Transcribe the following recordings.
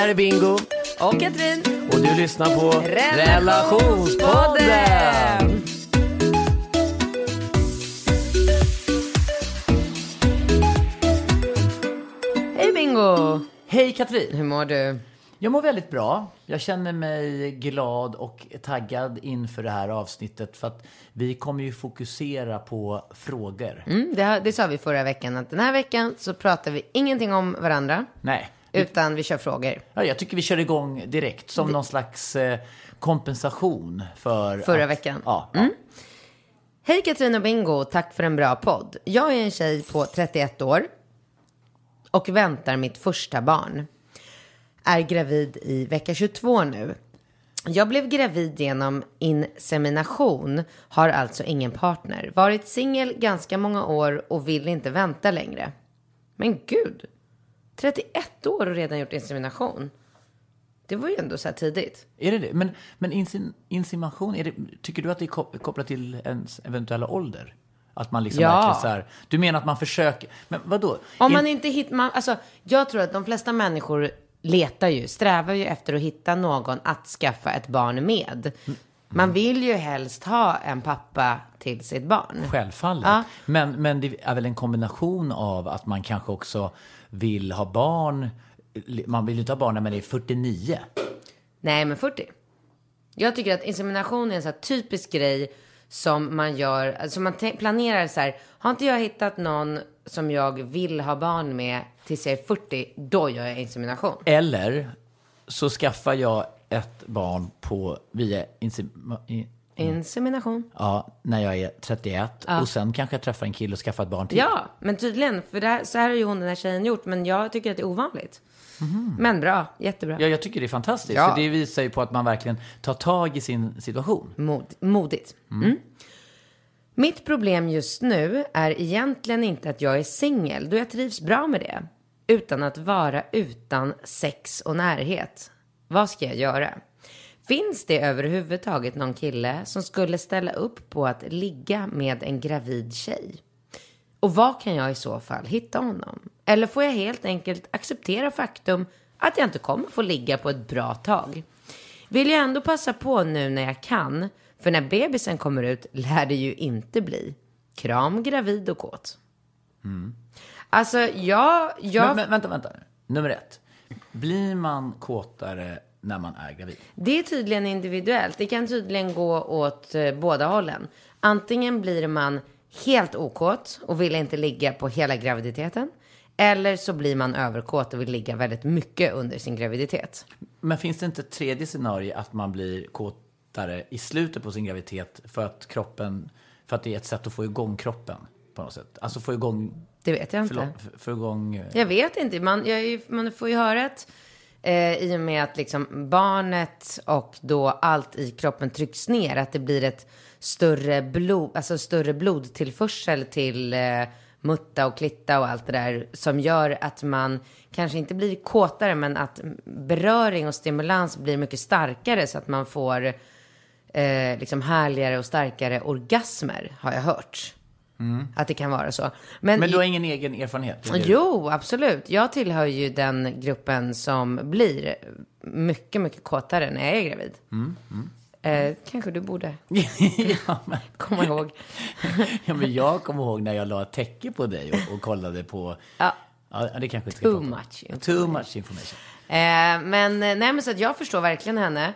Hej, där är Bingo. Och Katrin. Och du lyssnar på Relationspodden. Relationspodden. Hej Bingo! Hej Katrin. Hur mår du? Jag mår väldigt bra. Jag känner mig glad och taggad inför det här avsnittet för att vi kommer ju fokusera på frågor. Mm, det, det sa vi förra veckan att den här veckan så pratar vi ingenting om varandra. Nej, Utan vi kör frågor. ja, jag tycker vi kör igång direkt som någon slags eh, kompensation för... Förra att, veckan. Ja, Mm. Hej Katrin och Bingo, tack för en bra podd. Jag är en tjej på 31 år och väntar mitt första barn. Är gravid i vecka 22 nu. Jag blev gravid genom insemination, har alltså ingen partner. Varit singel ganska många år och vill inte vänta längre. Men gud, 31 år och redan gjort insemination. Det var ju ändå så här tidigt. Är det det? Men, men insim, insemination, är det, tycker du att det är kop- kopplat till ens eventuella ålder? Att man liksom Ja. så här, du menar att man försöker, men vadå? Om man inte hittar, man, alltså jag tror att de flesta människor letar ju, strävar ju efter att hitta någon att skaffa ett barn med. Man vill ju helst ha en pappa till sitt barn. Självfallet. Ja. Men, men det är väl en kombination av att man kanske också vill ha barn. Man vill ju inte ha barn när man är 49. Nej, men 40. Jag tycker att insemination är en här typisk grej som man gör, alltså man planerar så här, har inte jag hittat någon som jag vill ha barn med tills jag är 40, då gör jag insemination. Eller så skaffar jag ett barn på, via insim, i- Insemination. ja, när jag är 31. Och sen kanske jag träffar en kille och skaffar ett barn till. Ja, men tydligen. För det här, så här har ju hon den här tjejen gjort. Men jag tycker att det är ovanligt. Men bra, jättebra. Ja, jag tycker det är fantastiskt. Ja. För det visar ju på att man verkligen tar tag i sin situation. Mod, modigt. Mm. Mitt problem just nu är egentligen inte att jag är singel, då jag trivs bra med det. Utan att vara utan sex och närhet. Vad ska jag göra? Finns det överhuvudtaget någon kille som skulle ställa upp på att ligga med en gravid tjej? Och var kan jag i så fall hitta honom? Eller får jag helt enkelt acceptera faktum att jag inte kommer få ligga på ett bra tag? Vill jag ändå passa på nu när jag kan, för när bebisen kommer ut lär det ju inte bli. Kram, gravid och kåt. Alltså, jag... jag Men, men vänta, vänta. Nummer ett. Blir man kåtare när man är gravid? Det är tydligen individuellt. Det kan tydligen gå åt eh, båda hållen. Antingen blir man helt okåt och vill inte ligga på hela graviditeten. Eller så blir man överkåt och vill ligga väldigt mycket under sin graviditet. Men finns det inte ett tredje scenario att man blir kåtare i slutet på sin graviditet för att kroppen, för att det är ett sätt att få igång kroppen på något sätt? Alltså få igång, Det vet jag inte. förlåt, igång... eh, Jag vet inte. Man, jag man får ju höra att eh, i och med att liksom barnet och då allt i kroppen trycks ner, att det blir ett större, blod, alltså större blodtillförsel till eh, mutta och klitta och allt det där som gör att man kanske inte blir kåtare men att beröring och stimulans blir mycket starkare så att man får eh, liksom härligare och starkare orgasmer har jag hört. Att det kan vara så. Men i- du har ingen egen erfarenhet? Jo, absolut. Jag tillhör ju den gruppen som blir mycket, mycket kåtare när jag är gravid. Eh, kanske du borde ja, men, komma ihåg. ja, men jag kommer ihåg när jag la ett täcke på dig och, och kollade på... Ja. Ja, det kanske inte ska Too prata much Too much information. Eh, men, eh, nej, men så att jag förstår verkligen henne.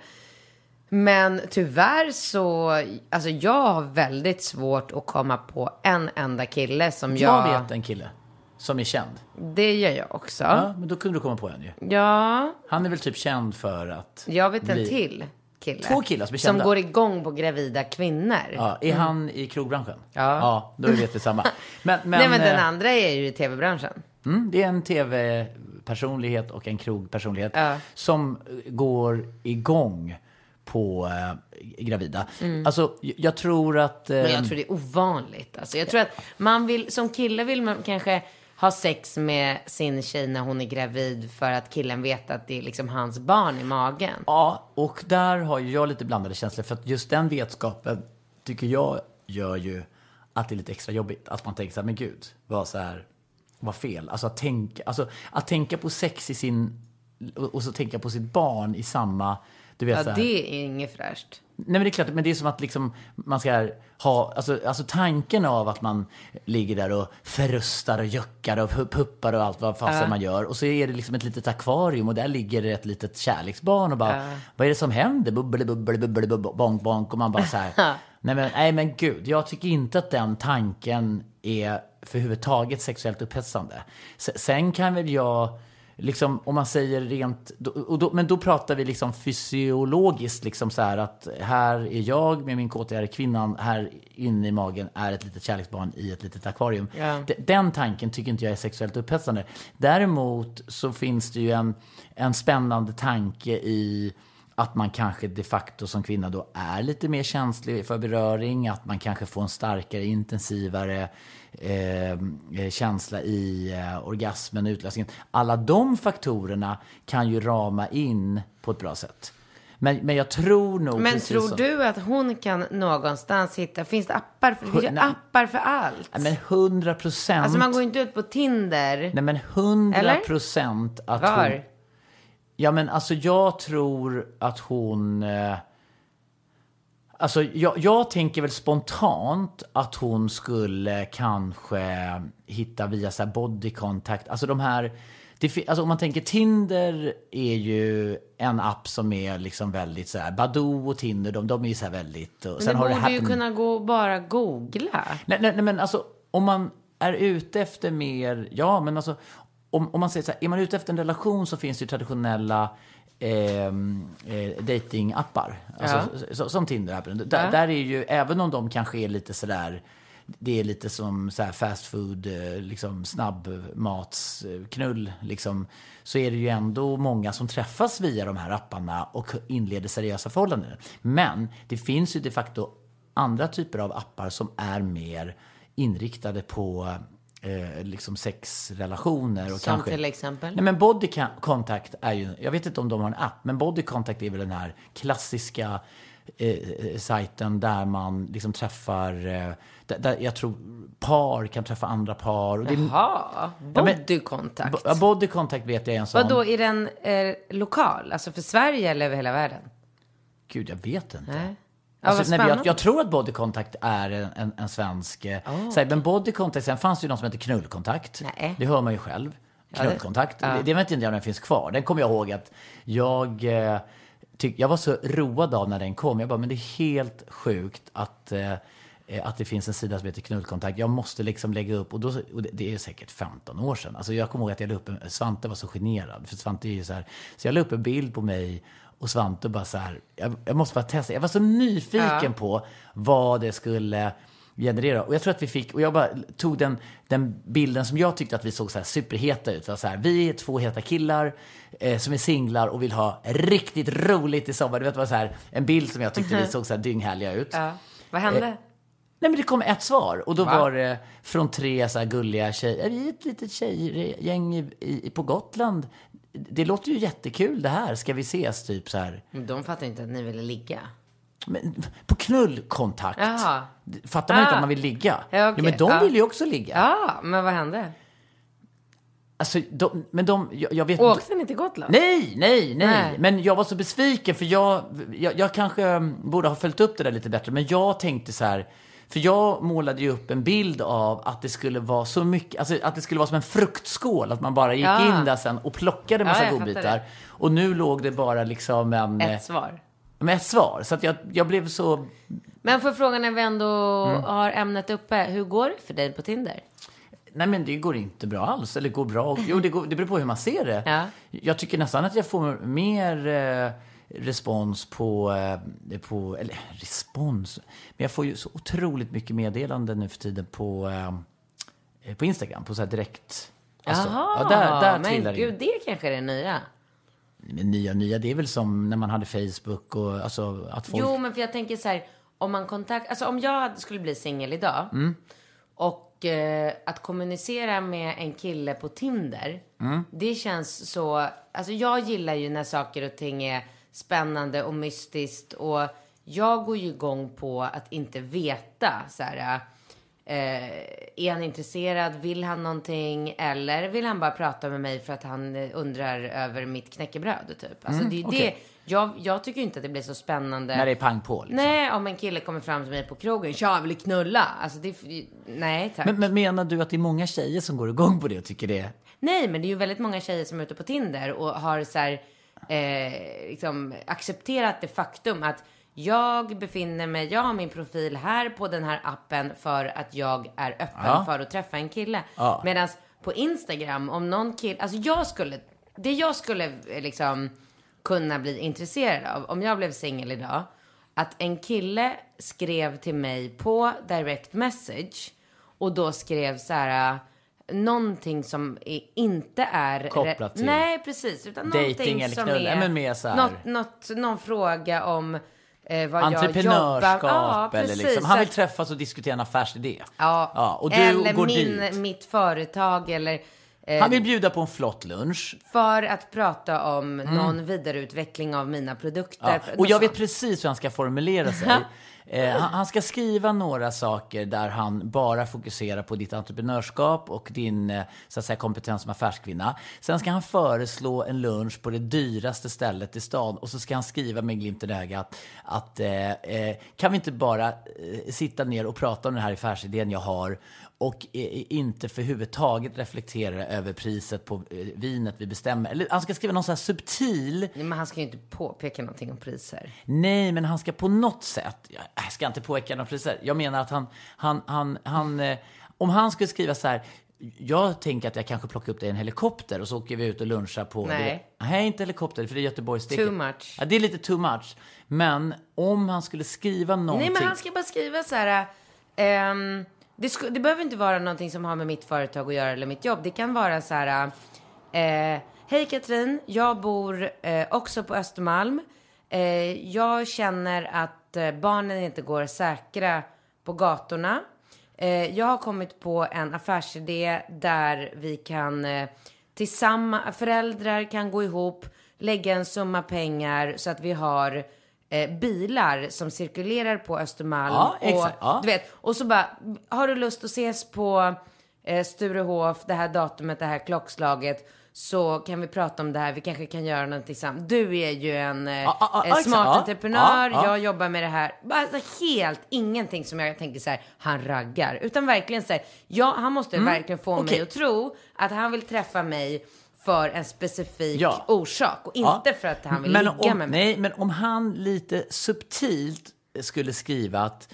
Men tyvärr så, alltså jag har väldigt svårt att komma på en enda kille som jag... Jag vet en kille som är känd. Det gör jag också. Ja, men då kunde du komma på en ju. Ja, Han är väl typ känd för att... jag vet en bli- till kille. Två killar som är Som kända. går igång på gravida kvinnor. Ja, är han i krogbranschen? Ja. Ja, då vet vi samma. Men, men, Nej men den eh, andra är ju i tv-branschen. Mm, det är en tv-personlighet och en krogpersonlighet Ja. som går igång på eh, gravida. Alltså, jag- tror att... Eh, Mm. Men jag tror det är ovanligt. Alltså, jag tror att man vill, som kille vill man kanske ha sex med sin tjej när hon är gravid för att killen vet att det är liksom hans barn i magen. Ja, och där har jag lite blandade känslor. För att just den vetskapen tycker jag gör ju att det är lite extra jobbigt. Att man tänker så här, men gud, vad så här, vad fel. Alltså att tänka, alltså, att tänka på sex i sin, och så tänka på sitt barn i samma, du vet Ja, så här, det är inget fräscht. Nej men det är klart, men det är som att liksom man ska ha, alltså, alltså tanken av att man ligger där och förrustar och juckar och pu- puppar och allt vad fasen man gör. Och så är det liksom ett litet akvarium och där ligger det ett litet kärleksbarn och bara, vad är det som händer? Bubbeli, bubbeli, bubbeli, bonk, bonk. Och man bara så här, nej men, nej men gud, jag tycker inte att den tanken är för huvudtaget sexuellt upphetsande. Sen kan väl jag, liksom om man säger rent, då, då, men då pratar vi liksom fysiologiskt, liksom så här att här är jag med min kåtare kvinnan, här inne i magen är ett litet kärleksbarn i ett litet akvarium. D- Den tanken tycker inte jag är sexuellt upphetsande. Däremot så finns det ju en, en spännande tanke i att man kanske de facto som kvinna då är lite mer känslig för beröring, att man kanske får en starkare, intensivare eh, eh, känsla i eh, orgasmen utlösningen. Alla de faktorerna kan ju rama in på ett bra sätt. Men, men jag tror nog... Men tror som- du att hon kan någonstans hitta, finns det appar? För, det finns ju appar för allt. Nej, Men hundra procent... Alltså man går inte ut på Tinder. Nej men hundra procent att Var? hon... Ja men alltså jag tror att hon... Eh, alltså jag, jag tänker väl spontant att hon skulle kanske hitta via så här body contact. Alltså de här... Det, alltså om man tänker Tinder är ju en app som är liksom väldigt så här, Badoo och Tinder, de, de är ju så här väldigt... Och Men sen det har borde det ju Happen- kunna gå bara googla. Nej, nej, nej, men alltså om man är ute efter mer, ja men alltså om, om man säger så här, är man ute efter en relation så finns det ju traditionella eh, eh, datingappar. Alltså, så, som Tinder. Där, Ja. där är ju, även om de kanske är lite sådär, det är lite som så här fast food, eh, liksom snabbmatsknull, liksom, så är det ju ändå många som träffas via de här apparna och inleder seriösa förhållanden. Men det finns ju de facto andra typer av appar som är mer inriktade på eh, liksom sexrelationer. Och Som kanske, till exempel? Nej men Body Contact är ju, jag vet inte om de har en app, men Body Contact är väl den här klassiska eh, sajten där man liksom träffar, eh, där, där jag tror par kan träffa andra par. Och det, Jaha, men- bodykontakt. Bo- ja, Body Contact vet jag är en sån. Vadå, är den eh, lokal? Alltså för Sverige eller över hela världen? Gud, jag vet inte. Nej. Ja, Alltså, nej, men jag, jag tror att Body Contact är en, en, en svensk... eh, så här, Men Body Contact, sen fanns det ju någon som heter Knullkontakt. Nej. Det hör man ju själv. Knullkontakt. ja. Det, det vet inte jag om den finns kvar. Den kommer jag ihåg att jag... Eh, tyck, jag var så road av när den kom. Jag bara, men det är helt sjukt att... Eh, att det finns en sida som heter Knullkontakt. Jag måste liksom lägga upp, och, då, och det, det är säkert 15 år sedan. Alltså jag kommer ihåg att jag la upp en, Svante var så generad. För Svante är ju så här, så jag la upp en bild på mig och Svante bara så här, jag, jag måste bara testa. Jag var så nyfiken Ja. på vad det skulle generera. Och jag tror att vi fick, och jag bara tog den, den bilden som jag tyckte att vi såg så här superheta ut. Var så här, vi är två heta killar eh, som är singlar och vill ha riktigt roligt i sommar. Du vet, det var så här, en bild som jag tyckte vi såg så här dynghärliga ut. Ja. Vad hände? Eh, Nej men det kom ett svar och då Va? var det från tre så här gulliga tjejer. Vi är ett litet tjejgäng i, i, på Gotland. Det låter ju jättekul det här. Ska vi ses typ så här? De fattar inte att ni ville ligga. Men, på knullkontakt. Jaha. Fattar man inte Ah. att man vill ligga? Ja, okej. Jo, men de Ja. vill ju också ligga. Ja, men vad hände? Alltså, de, men de, jag, jag vet Åkte ni till Gotland? Nej, nej, nej, Nej. Men jag var så besviken för jag, jag, jag kanske mm, borde ha följt upp det där lite bättre. Men jag tänkte så här, för jag målade ju upp en bild av att det skulle vara så mycket, alltså att det skulle vara som en fruktskål. Att man bara gick Ja. in där sen och plockade massa Ja, godbitar. Och nu låg det bara liksom en... eh, Ett svar. med ett svar. Så att jag, jag blev så... Men för frågan när vi ändå Mm. har ämnet uppe. Hur går det för dig på Tinder? Nej men det går inte bra alls. Eller går bra. Jo, det, går, det beror på hur man ser det. Ja. Jag tycker nästan att jag får mer eh, respons på, eh, på... Eller respons? Men jag får ju så otroligt mycket meddelanden nu för tiden på, eh, på Instagram. På så här direkt... alltså, Jaha, ja, där, där men det in. gud, det kanske är det nya. Men nya, nya, det är väl som när man hade Facebook och alltså att folk... Jo, men för jag tänker så här, om man kontakt, alltså om jag skulle bli singel idag Mm. och eh, att kommunicera med en kille på Tinder, Mm. det känns så, alltså jag gillar ju när saker och ting är spännande och mystiskt och jag går ju igång på att inte veta så här, eh, är han intresserad, vill han någonting eller vill han bara prata med mig för att han eh, undrar över mitt knäckebröd typ. Alltså det är Mm, okej. det, jag, jag tycker inte att det blir så spännande. När det är pang på liksom. Nej, om en kille kommer fram till mig på krogen. Tja, vill du knulla? Alltså det, nej tack. Men, men menar du att det är många tjejer som går igång på det och tycker det? Nej, men det är ju väldigt många tjejer som är ute på Tinder och har så här, eh, liksom accepterat det faktum att jag befinner mig, jag har min profil här på den här appen för att jag är öppen Ja. för att träffa en kille. Ja. Medan på Instagram, om någon kille, alltså jag skulle, det jag skulle eh, liksom kunna bli intresserad av, om jag blev singel idag, att en kille skrev till mig på direct message och då skrev så här någonting som är, inte är Kopplat till Nej, precis, utan dating eller som knull. är men mer så här- något, något, någon fråga om eh, vad Entreprenörskap. Ja, eller precis. liksom. Han vill att- träffas och diskutera en affärsidé. Ja, ja och du eller går min, dit. mitt företag eller eh, Han vill bjuda på en flott lunch. för att prata om någon vidareutveckling av mina produkter. Mm. Ja. Och jag vet precis hur han ska formulera sig. Eh, han, han ska skriva några saker där han bara fokuserar på ditt entreprenörskap och din eh, så att säga, kompetens som affärskvinna. Sen ska han föreslå en lunch på det dyraste stället i stan och så ska han skriva med glimten i ögat att eh, eh, kan vi inte bara eh, sitta ner och prata om den här affärsidén jag har och inte för huvudet taget reflektera över priset på eh, vinet vi bestämmer. Eller han ska skriva någon sån här subtil Nej, Men han ska ju inte påpeka någonting om priser. Nej, men han ska på något sätt, jag ska inte påverka några priser. Jag menar att han, han, han, han eh, om han skulle skriva så här, jag tänker att jag kanske plockar upp dig i en helikopter och så åker vi ut och lunchar på... Nej. Nej, inte helikopter, för det är Göteborgssticket. Too much. Ja, det är lite too much. Men om han skulle skriva någonting... Nej, men han ska bara skriva så här. ehm, det, det behöver inte vara någonting som har med mitt företag att göra eller mitt jobb. Det kan vara så här. Eh, Hej Katrin, jag bor eh, också på Östermalm. Eh, jag känner att eh, barnen inte går säkra på gatorna. Eh, jag har kommit på en affärsidé där vi kan eh, tillsammans, föräldrar kan gå ihop, lägga en summa pengar så att vi har eh, bilar som cirkulerar på Östermalm. Ja, exakt. Och, Ja. du vet, och så bara, har du lust att ses på eh, Sturehof, det här datumet, det här klockslaget, så kan vi prata om det här. Vi kanske kan göra någonting tillsammans. Du är ju en, ja, en exakt. smart Ja, entreprenör, ja, ja. jag jobbar med det här. Bara så helt ingenting som jag tänker så här, han raggar. Utan verkligen så här, ja, han måste verkligen få mig Mm. okej. att tro att han vill träffa mig för en specifik Ja. orsak och inte Ja. för att han vill men ligga om, med mig. Nej, men om han lite subtilt skulle skriva att...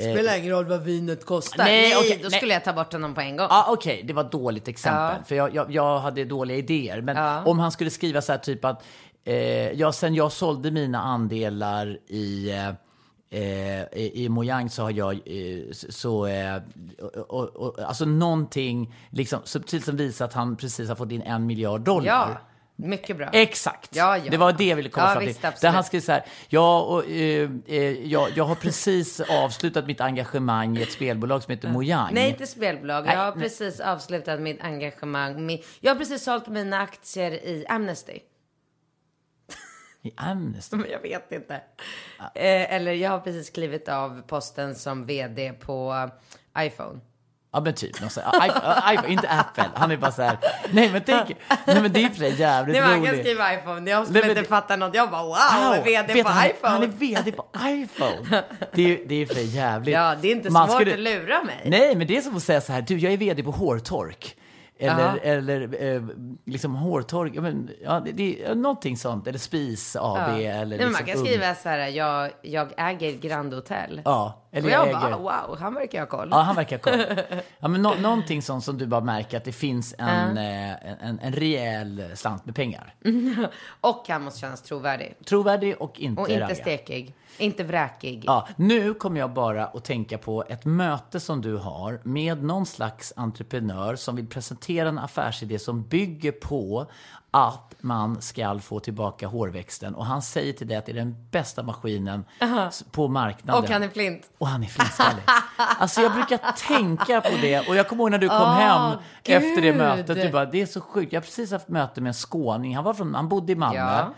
Spelar ingen roll vad vinet kostar. Nej, Nej, okej, då nej. skulle jag ta bort honom på en gång. Ja, okej, det var ett dåligt exempel. Ja. För jag, jag, jag hade dåliga idéer. Men Ja. om han skulle skriva så här typ att eh, ja, sen jag sålde mina andelar i eh, Eh, i, I Mojang så har jag eh, så, eh, och, och, alltså någonting liksom subtilt som visar att han precis har fått in en miljard dollar. Ja, mycket bra. Exakt. Ja, ja. Det var det jag ville komma Ja, fram till. visst. Där han skrev så här, ja, och, eh, eh, jag, jag har precis avslutat mitt engagemang i ett spelbolag som heter Mojang. Nej, inte spelbolag. Jag har precis avslutat mitt engagemang. Jag har precis sålt mina aktier i Amnesty. I Amnesty. Men jag vet inte. Eh, eller jag har precis klivit av posten som vd på iPhone. Ja men typ, någon här- iPhone, iPhone, inte Apple. Han är bara så här, nej men tänk, nej men det är för sig jävligt Nej, man kan roligt. skriva iPhone. Jag som Nej, inte det- fattar något. Jag bara wow, Wow, vd på han, iPhone. Han är vd på iPhone. Det är, det är för sig jävligt. Ja, det är inte Man svårt skulle- att lura mig. Nej, men det är som att säga så här, du jag är vd på Hårtork. Eller, Ja. eller eh, liksom hårtorg. Ja, men, ja, det, det, någonting sånt. Eller Spis AB. Ja. Eller Nej, liksom man kan skriva så här, jag, jag äger Grand Hotel. Ja, eller och jag jag äger. bara, wow, han verkar ha koll. Ja, han verkar ha koll. Ja, men nå någonting sånt som du bara märker att det finns en, eh, en, en rejäl slant med pengar. Och han måste kännas trovärdig. Trovärdig och inte Och inte ragga. stekig. Inte vräkig. Ja, nu kommer jag bara att tänka på ett möte som du har med någon slags entreprenör som vill presentera en affärsidé som bygger på att man ska få tillbaka hårväxten. Och han säger till dig att det är den bästa maskinen s- på marknaden. Och han är flint. Och han är flintskallig. Alltså jag brukar tänka på det. Och jag kommer ihåg när du kom Åh, hem efter det Gud. mötet. Du bara, det är så sjukt. Jag har precis haft möte med en skåning. Han, var från, han bodde i Malmö. Ja.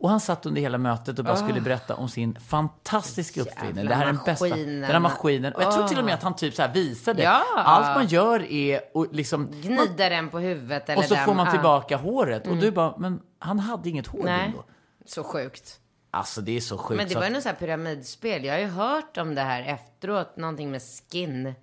Och han satt under hela mötet och bara skulle berätta om sin fantastiska uppfinning. Det här är den bästa. Den här maskinen. Och jag tror till och med att han typ så här visade. Ja. Allt man gör är och liksom... Gnider den på huvudet eller Och så den, får man ja. tillbaka håret. Och du bara, men han hade inget hår Nej. Bingo. Så sjukt. Alltså det är så sjukt. Men det var ju något så här pyramidspel. Jag har ju hört om det här efteråt. Någonting med skin.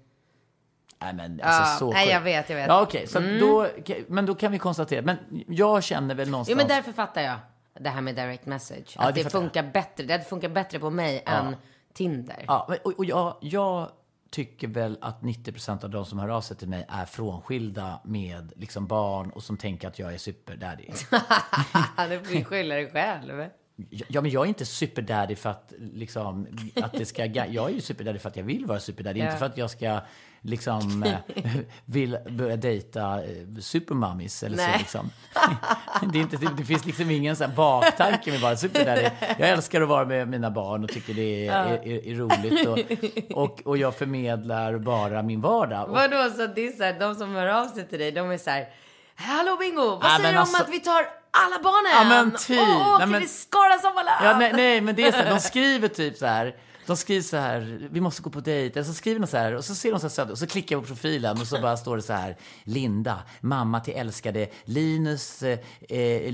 Nej men alltså Ja, så nej, sjukt. jag vet, jag vet. Ja så då, men då kan vi konstatera. Men jag känner väl någonstans... Jo, men därför fattar jag det här med direct message. Ja, att det det, fattar jag. funkar bättre. Det funkar bättre på mig än Tinder. Ja, och, och jag, jag tycker väl att 90% av de som hör av sig till mig är frånskilda med liksom barn och som tänker att jag är superdaddy. Du får ju skylla dig själv. Ja, men jag är inte superdaddy för att, liksom, att det ska... Jag är ju superdaddy för att jag vill vara superdaddy, inte Ja. för att jag ska liksom eh, vill börja dejta eh, supermummies eller så Nej. liksom. Det, är inte, det, finns liksom ingen så baktanke med att vara superdaddy. Jag älskar att vara med mina barn och tycker det är, är, är, är roligt och, och, och jag förmedlar bara min vardag. Vadå, så det är så här, de som hör av sig till dig, de är så här, Hallå Bingo, vad Ja, säger du alltså- om att vi tar alla barnen? Ja, men typ. Och åker Nej, men- till Skara Sommarland? Ja, nej, nej, men det är så här, de skriver typ så här. De skriver så här, vi måste gå på dejt. Eller så skriver de så här, och så ser de så här och så klickar jag på profilen och så bara står det så här. Linda, mamma till älskade Linus, eh,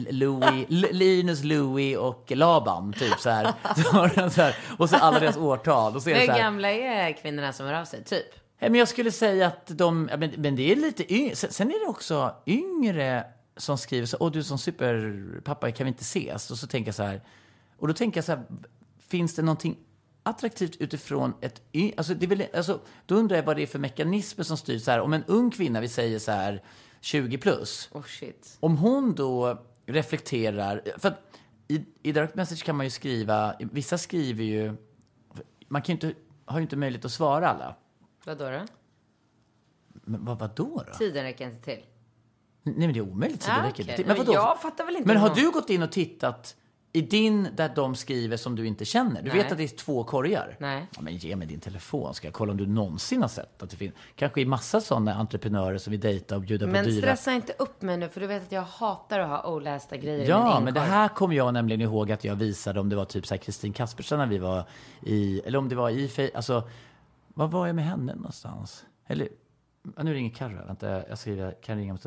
Louis, L- Linus, Louis och Laban, typ så här. Så så här. Och så alla deras årtal. Och så är det Hur så här. gamla är kvinnorna som hör av sig? Typ? Men jag skulle säga att de, men, men det är lite yngre. Sen, sen är det också yngre som skriver så, åh du som superpappa, kan vi inte ses? Och så tänker jag så här, och då tänker jag så här, finns det någonting attraktivt utifrån ett alltså, det väl, alltså, Då undrar jag vad det är för mekanismer som styr så här, om en ung kvinna, vi säger så här 20 plus, Oh shit. om hon då reflekterar, för att i, i direct message kan man ju skriva, vissa skriver ju, man kan ju inte, har ju inte möjlighet att svara alla. Vadå då? Men vad, vadå då? Tiden räcker inte till. Nej men det är omöjligt. Det Ah, räcker inte till. Men vadå? jag fattar väl inte Men har någon- du gått in och tittat i din där de skriver som du inte känner? Du Nej. vet att det är två korgar? Nej. Ja, men ge mig din telefon ska jag kolla om du någonsin har sett att det finns. Kanske i massa sådana entreprenörer som vill dejta och bjuda Men på dyra. stressa inte upp mig nu, för du vet att jag hatar att ha olästa grejer i min Ja, men det här kommer jag nämligen ihåg att jag visade om det var typ så här Kristin Kaspersen när vi var i, eller om det var i, Fe- alltså, var var jag med henne någonstans? Eller, nu ringer Carro, vänta, jag skriver, kan ringa om.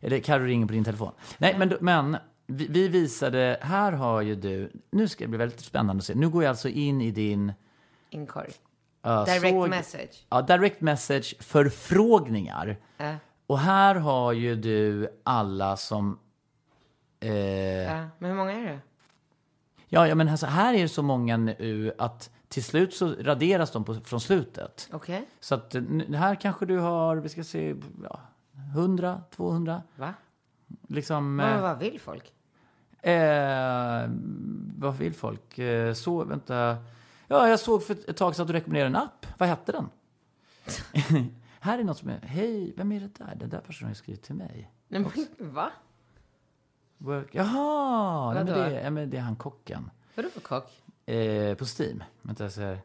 Eller Carro ringer på din telefon. Nej, men, men vi, vi visade, här har ju du, nu ska det bli väldigt spännande att se, nu går jag alltså in i din, Inkorg. uh, Direct såg- message. Ja, direct message förfrågningar. Ja. Och här har ju du alla som Ja. Men hur många är det? Ja, ja men alltså, här är det så många nu att till slut så raderas de på, från slutet. Okej. Så att eh, här kanske du har, vi ska se, ja, 100, 200. Va? Liksom, Men eh, vad vill folk? Eh, vad vill folk? Eh, så, vänta. Ja, jag såg för ett tag sedan att du rekommenderade en app. Vad hette den? här är något som är, hej, vem är det där? Den där personen har skrivit till mig. Nej, men, va? Work. Jaha, nej, men det, ja, men det är han kocken. Vadå för kock? Eh, på Steam. Vänta, jag ser.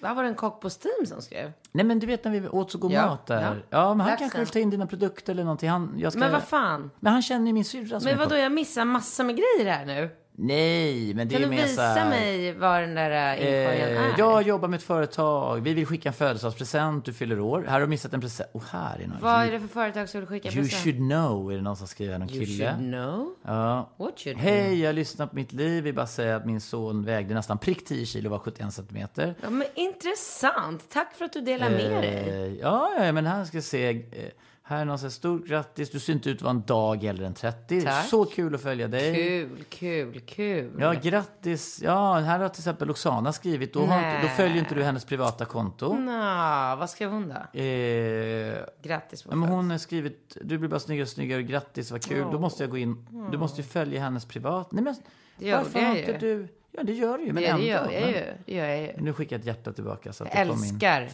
Va, var det en kock på Steam som skrev? Nej men du vet när vi åt så god Ja, mat där. ja. Ja, men han Läxan. kanske vill ta in dina produkter eller någonting. Han, jag ska... Men vad fan? Men han känner ju min syrra Men vadå, jag missar massor med grejer här nu. Nej, men det Kan är du mer så visa här, mig var den där äh, inkorgen Eh, är? jag jobbar med ett företag. Vi vill skicka en födelsedagspresent. Du fyller år. Här har du missat en present. Och här är någon. Vad är you, det för företag som du skickar you present? should know, är det någon som skriver. Någon You kille. should know? Ja. What should Hej, jag lyssnar på mitt liv. Vill bara säga att min son vägde nästan prick 10 kilo och var 71 centimeter. Ja, men intressant. Tack för att du delar med dig. Eh, ja, ja, men här ska jag se. Eh, Här är någon som stort grattis, du ser inte ut att vara en dag äldre än 30. Tack. Så kul att följa dig. Kul, kul, kul. Ja, grattis. Ja, här har till exempel Oksana skrivit. Då, inte, då följer inte du hennes privata konto. Nå, vad skrev hon då? Eh, Grattis på men hon har skrivit, du blir bara snyggare och snyggare, grattis, vad kul. Då måste jag gå in, du måste ju följa hennes privat. Nej men, Det gör varför har ju. inte du? Ja, det gör du ju, men Ja, ändå. det gör jag ju. Det gör jag ju. Nu skickar jag ett hjärta tillbaka så att Jag det älskar.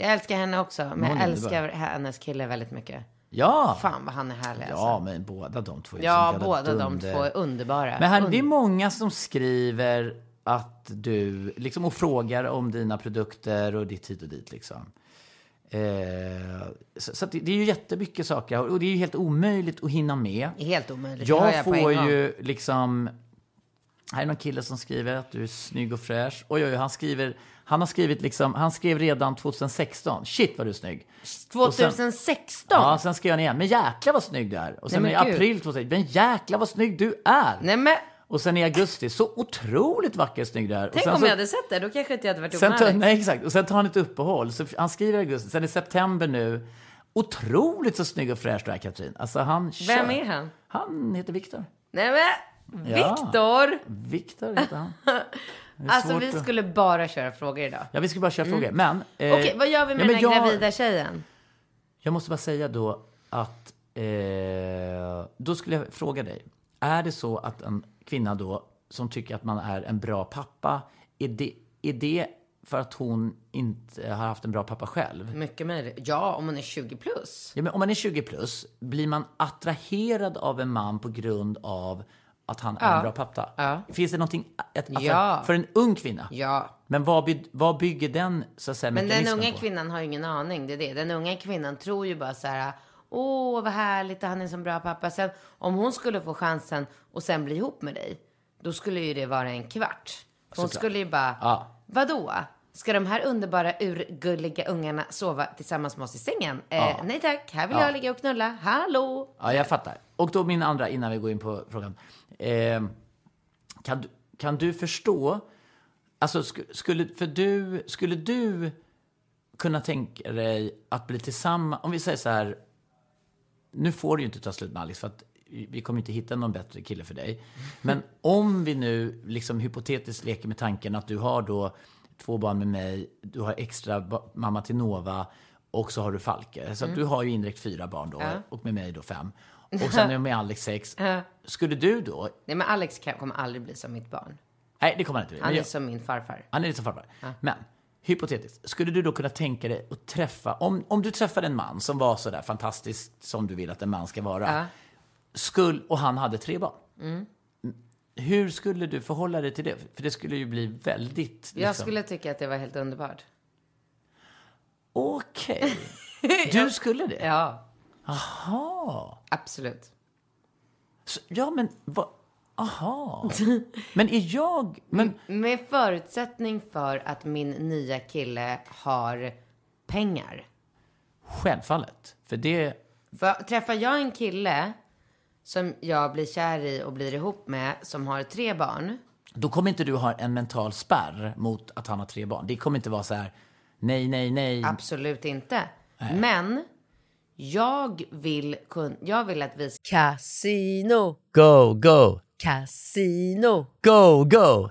Jag älskar henne också. Men jag älskar hennes kille väldigt mycket. Ja! Fan vad han är härlig alltså. Ja, men båda de två är Ja, båda de dunder. två är underbara. Men här, Und- det är många som skriver att du, liksom, och frågar om dina produkter och ditt hit och dit liksom. Eh, så så det, det är ju jättemycket saker och det är ju helt omöjligt att hinna med. Helt omöjligt. Jag jag får ju liksom... Här är någon kille som skriver att du är snygg och fräsch. Oj, oj, han skriver... Han har skrivit liksom... Han skrev redan 2016. Shit vad du är snygg. Och sen- 2016? Ja, sen skrev han igen. Men jäkla vad snygg du är. Och sen Nej, i gud. april 2016. Men jäkla vad snygg du är. Nej men, Och sen i augusti. Så otroligt vacker och snygg du är. tänk om så, jag hade sett det. Då kanske inte jag hade varit ihop med. Nej, exakt. Och sen tar han ett uppehåll. Så han skriver i augusti. Sen i september nu. Otroligt så snygg och fräsch du är, Katrin. Alltså han Vem kör. är han? Han heter Viktor. Nej men. Viktor! Viktor heter han. Alltså vi att- skulle bara köra frågor idag. Ja, vi ska bara köra frågor. Men... eh, Mm. Okej, vad gör vi med den här jag, gravida tjejen? Jag måste bara säga då att... Eh, då skulle jag fråga dig. Är det så att en kvinna då som tycker att man är en bra pappa, är det, är det för att hon inte har haft en bra pappa själv? Mycket möjligt. Ja, om hon är 20 plus. Ja, men om man är 20 plus, blir man attraherad av en man på grund av att han är en bra pappa? Finns det någonting att, att, Ja. för en ung kvinna? Ja. Men vad, by, vad bygger den så att säga, Men den unga på? kvinnan har ju ingen aning. Det är det. Den unga kvinnan tror ju bara så här. Åh, vad härligt, han är en så bra pappa. Sen, om hon skulle få chansen och sen bli ihop med dig, då skulle ju det vara en kvart. För hon Såklart. skulle ju bara, Ja. vadå? Ska de här underbara, urgulliga ungarna sova tillsammans med oss i sängen? Eh, Nej tack, här vill Ja. jag ligga och knulla. Hallå? Ja, jag fattar. Och då min andra, innan vi går in på frågan. Eh, kan, du, kan du förstå, alltså sk- skulle, för du, skulle du kunna tänka dig att bli tillsammans, om vi säger så här, nu får du ju inte ta slut med Alice för att vi kommer inte hitta någon bättre kille för dig. Men om vi nu liksom hypotetiskt leker med tanken att du har då två barn med mig, du har extra mamma till Nova och så har du Falke. Så att du har ju indirekt fyra barn då och med mig då fem. Och sen är med Alex sex. Skulle du då, Nej men Alex kan, kommer aldrig bli som mitt barn. nej det kommer han inte bli. Han är jag- som min farfar. han är som farfar. Men hypotetiskt, skulle du då kunna tänka dig att träffa, om, om du träffade en man som var så där fantastisk som du vill att en man ska vara, Ja. skull, och han hade tre barn. Hur skulle du förhålla dig till det? För det skulle ju bli väldigt... Liksom... Jag skulle tycka att det var helt underbart. Okej. Du skulle det? Ja, Aha. absolut. Så, ja, men vad... Aha. Men är jag... Men Med förutsättning för att min nya kille har pengar. självfallet. För det... För träffar jag en kille som jag blir kär i och blir ihop med som har tre barn. Då kommer inte du ha en mental spärr mot att han har tre barn. Det kommer inte vara så här, nej, nej, nej. Absolut inte. Men jag vill, kun, jag vill att vi ska... Casino, Go, go, casino, go, go,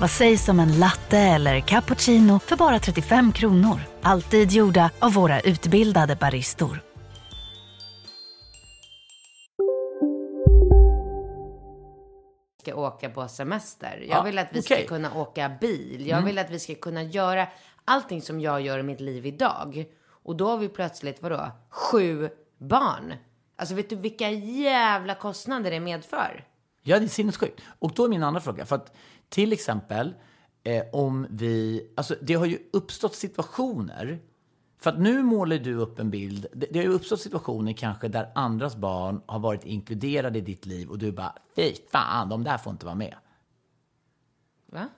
Vad sägs om en latte eller cappuccino för bara 35 kronor? Alltid gjorda av våra utbildade baristor. ska åka på semester. Jag Ja, vill att vi ska kunna åka bil. Jag vill att vi ska kunna göra allting som jag gör i mitt liv idag. Och då har vi plötsligt, vadå, sju barn. Alltså vet du vilka jävla kostnader det medför? Ja, det är sinnessjukt. Och då är min andra fråga, för att till exempel eh, om vi, alltså det har ju uppstått situationer, för att nu målar du upp en bild, det, det har ju uppstått situationer kanske där andras barn har varit inkluderade i ditt liv och du bara, fy fan, de där får inte vara med. Va?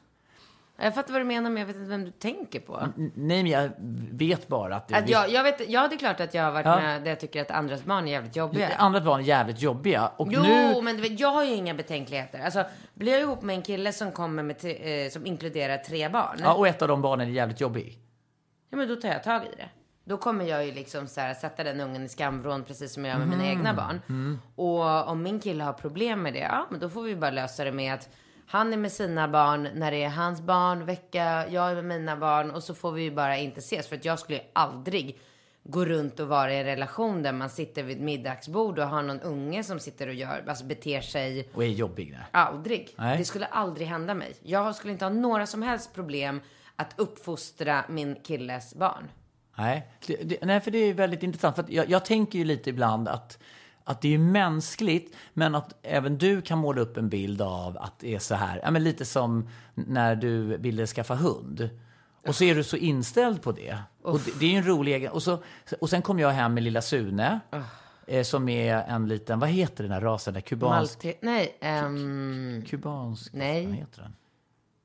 Jag fattar vad du menar, men jag vet inte vem du tänker på. N- Nej, men jag vet bara att... Att jag, jag vet, ja det är klart att jag har varit Ja. med där jag tycker att andras barn är jävligt jobbiga. Andra barn är jävligt jobbiga. Och Jo, nu... men vet, jag har ju inga betänkligheter. Alltså, blir jag ihop med en kille som kommer med, eh, som inkluderar tre barn. Ja, och ett av de barnen är jävligt jobbig. Ja, men då tar jag tag i det. Då kommer jag ju liksom så här, sätta den ungen i skamvrån precis som jag gör med mina egna barn. Och om min kille har problem med det, ja men då får vi bara lösa det med att han är med sina barn när det är hans barn vecka, jag är med mina barn och så får vi ju bara inte ses. För att jag skulle ju aldrig gå runt och vara i en relation där man sitter vid ett middagsbord och har någon unge som sitter och gör, alltså beter sig Och är jobbig. Nej. Aldrig. Nej. Det skulle aldrig hända mig. Jag skulle inte ha några som helst problem att uppfostra min killes barn. Nej, det, det, nej, för det är väldigt intressant. För jag, jag tänker ju lite ibland att, att det är mänskligt, men att även du kan måla upp en bild av att det är så här. Ja, men lite som när du ville skaffa hund. Och så är du så inställd på det. Och det, det är ju en rolig egen... Och, så, och sen kom jag hem med lilla Sune. Eh, som är en liten, vad heter den här rasen? Där, kubansk, Malte- nej, ehm, kubansk, Nej. vad heter den?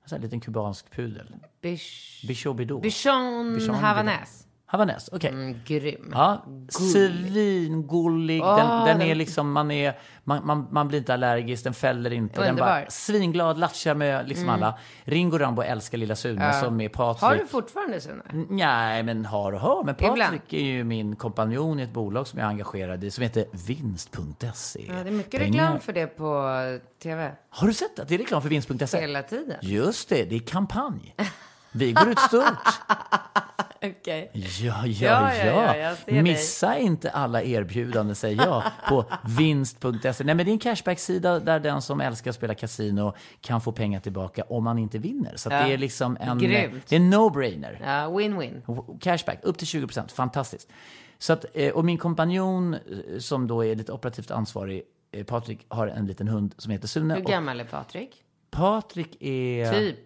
En sån här liten kubansk pudel. Bich, Bichon Bichon Havanäs, okej. Mm, grym. Ja, Gullig. svingullig. Åh, den, den är den- liksom, man, är, man, man, man blir inte allergisk, den fäller inte. Den Underbar. bara svinglad, latchar med liksom alla. Ringo Rambo älskar lilla Sune som är Patrik. Har du fortfarande Sune? Nej, men har och har. Men Patrik är ju min kompanjon i ett bolag som jag är engagerad i som heter vinst.se. Ja, det är mycket Pengar- reklam för det på tv Har du sett det? Det är reklam för vinst.se. hela tiden. Just det, det är kampanj. Vi går ut stort. Okej. Ja, ja, Ja, ja. ja, ser dig. Missa inte alla erbjudanden, säger jag, på vinst.se. Nej, men det är en Cashback-sida där den som älskar att spela kasino kan få pengar tillbaka om man inte vinner. Så det är liksom en... Grymt. Det är no-brainer. Ja, win-win. Cashback, upp till 20 procent. Fantastiskt. Så att, eh, och min kompanjon, eh, som då är lite operativt ansvarig, eh, Patrik, har en liten hund som heter Sune. Hur gammal är Patrik? Patrik är... Typ.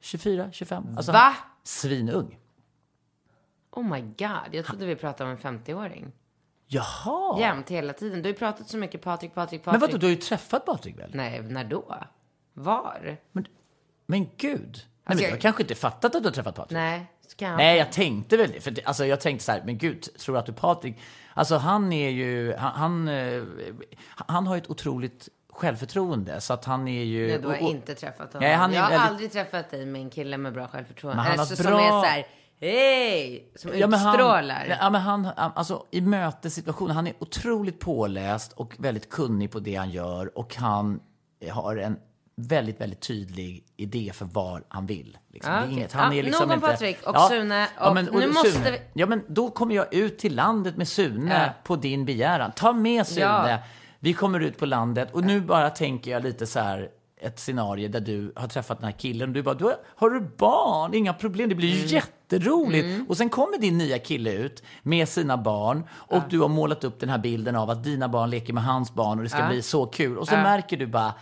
24, 25. Alltså, Va? Svinung. Oh my god, jag trodde vi pratade om en 50-åring. Jaha! Jämt, hela tiden. Du har ju pratat så mycket Patrik, Patrik, Patrik. Men vadå, du har ju träffat Patrik väl? Nej, när då? Var? Men, men gud. Nej, men Alltså, jag har kanske inte fattat att du har träffat Patrik. Nej, ska jag... Nej, jag tänkte väl det. För det, alltså, jag tänkte så här, men gud, tror du att du Patrik... Alltså han är ju... Han, han, eh, han har ju ett otroligt självförtroende. Så att han är ju... Nej, du har och- och- inte träffat honom. Nej, han är jag har väldigt- aldrig träffat dig med en kille med bra självförtroende. Men han har alltså, Som bra- är så här, hej! Som Ja, men han, utstrålar. ja, men han, alltså, I mötessituationer, han är otroligt påläst och väldigt kunnig på det han gör. Och han har en väldigt, väldigt tydlig idé för var han vill. Liksom. Ja, okej. inget, han Ja, är liksom nog om inte, Patrik och Sune. Och nu måste vi- Ja, men då kommer jag ut till landet med Sune Ja. på din begäran. Ta med Sune. Ja. Vi kommer ut på landet och nu bara tänker jag lite så här ett scenario där du har träffat den här killen och du bara, du har, har du barn? Inga problem, det blir Mm. jätteroligt. Och sen kommer din nya kille ut med sina barn och du har målat upp den här bilden av att dina barn leker med hans barn och det ska bli så kul. Och så märker du bara,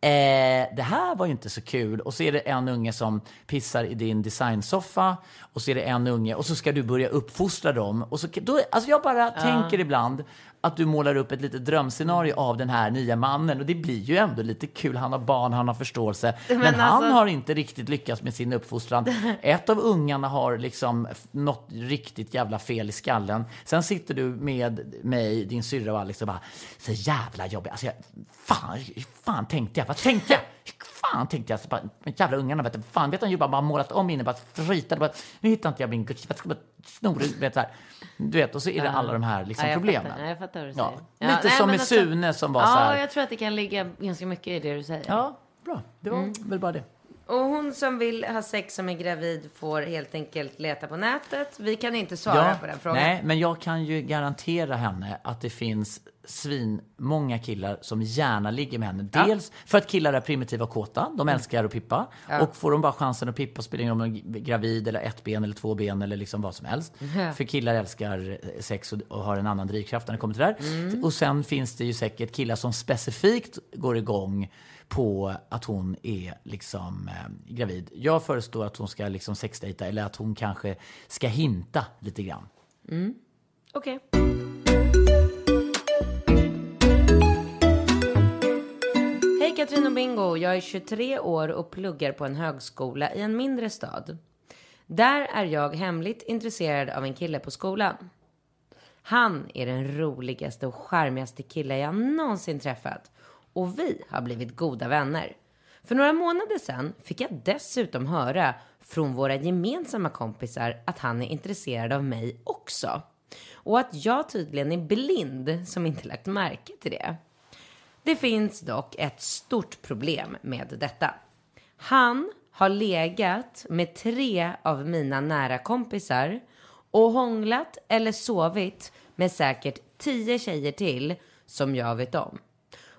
Eh, det här var ju inte så kul. Och så är det en unge som pissar i din designsoffa. Och så är det en unge och så ska du börja uppfostra dem. Och så, då, alltså jag bara tänker ibland att du målar upp ett litet drömscenario av den här nya mannen. Och det blir ju ändå lite kul. Han har barn, han har förståelse. Men, han alltså- har inte riktigt lyckats med sin uppfostran. Ett av ungarna har liksom något riktigt jävla fel i skallen. Sen sitter du med mig, din syrra och Alex och bara så jävla jobbigt. Alltså jag, fan, fan tänkte jag? Vad tänkte jag? Fan tänkte jag. Så bara, jävla ungarna, vet du, fan vet du, ju bara, bara målat om inne, bara ritade, bara, nu hittar inte jag min Gucci, jag ska bara snor, vet så här. Du vet, och så är det alla de här liksom, Ja, problemen. Fattar, ja, jag fattar vad du Ja, säger. lite nej, som med alltså- Sune som var ja, så här. jag tror att det kan ligga ganska mycket i det du säger. Ja, bra. Det var Mm. väl bara det. Och hon som vill ha sex som är gravid får helt enkelt leta på nätet. Vi kan inte svara på den frågan. Nej, men jag kan ju garantera henne att det finns svin många killar som gärna ligger med henne. Dels för att killar är primitiva och kåta, Mm. de älskar att pippa. Och får de bara chansen att pippa, spelar ingen roll om de är gravid eller ett ben eller två ben eller liksom vad som helst. För killar älskar sex och, och har en annan drivkraft när det kommer till det där. Mm. Och sen finns det ju säkert killar som specifikt går igång på att hon är liksom eh, gravid. Jag föreslår att hon ska liksom sexdejta eller att hon kanske ska hinta lite grann. Mm, Okej. Hej Katrin och Bingo. Jag är 23 år och pluggar på en högskola i en mindre stad. Där är jag hemligt intresserad av en kille på skolan. Han är den roligaste och charmigaste kille jag någonsin träffat. Och vi har blivit goda vänner. För några månader sedan fick jag dessutom höra från våra gemensamma kompisar att han är intresserad av mig också. Och att jag tydligen är blind som inte lagt märke till det. Det finns dock ett stort problem med detta. Han har legat med tre av mina nära kompisar och hånglat eller sovit med säkert tio tjejer till som jag vet om.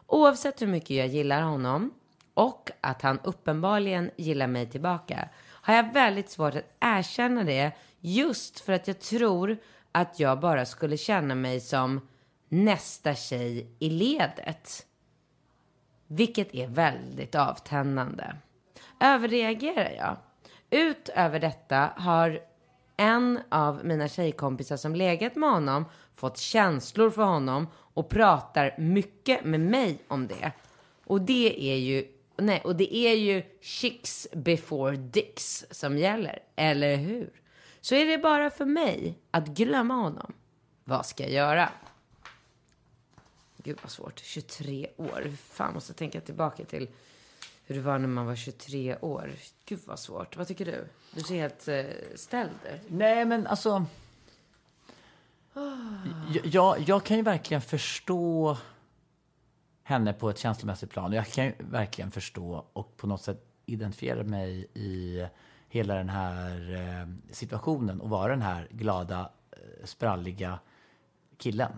Oavsett hur mycket jag gillar honom och att han uppenbarligen gillar mig tillbaka har jag väldigt svårt att erkänna det just för att jag tror att jag bara skulle känna mig som nästa tjej i ledet. Vilket är väldigt avtändande. Överreagerar jag? Utöver detta har en av mina tjejkompisar som legat med honom fått känslor för honom och pratar mycket med mig om det. Och det är ju, nej, och det är ju chicks before dicks som gäller, eller hur? Så är det bara för mig att glömma honom. Vad ska jag göra? Gud vad svårt. 23 år. Hur Fan, måste jag tänka tillbaka till hur det var när man var 23 år. Gud vad svårt. Vad tycker du? Du ser helt eh, ställd ut. Nej, men alltså... Jag, jag, kan ju verkligen förstå henne på ett känslomässigt plan. Jag kan ju verkligen förstå och på något sätt identifiera mig i hela den här eh, situationen och vara den här glada, eh, spralliga killen.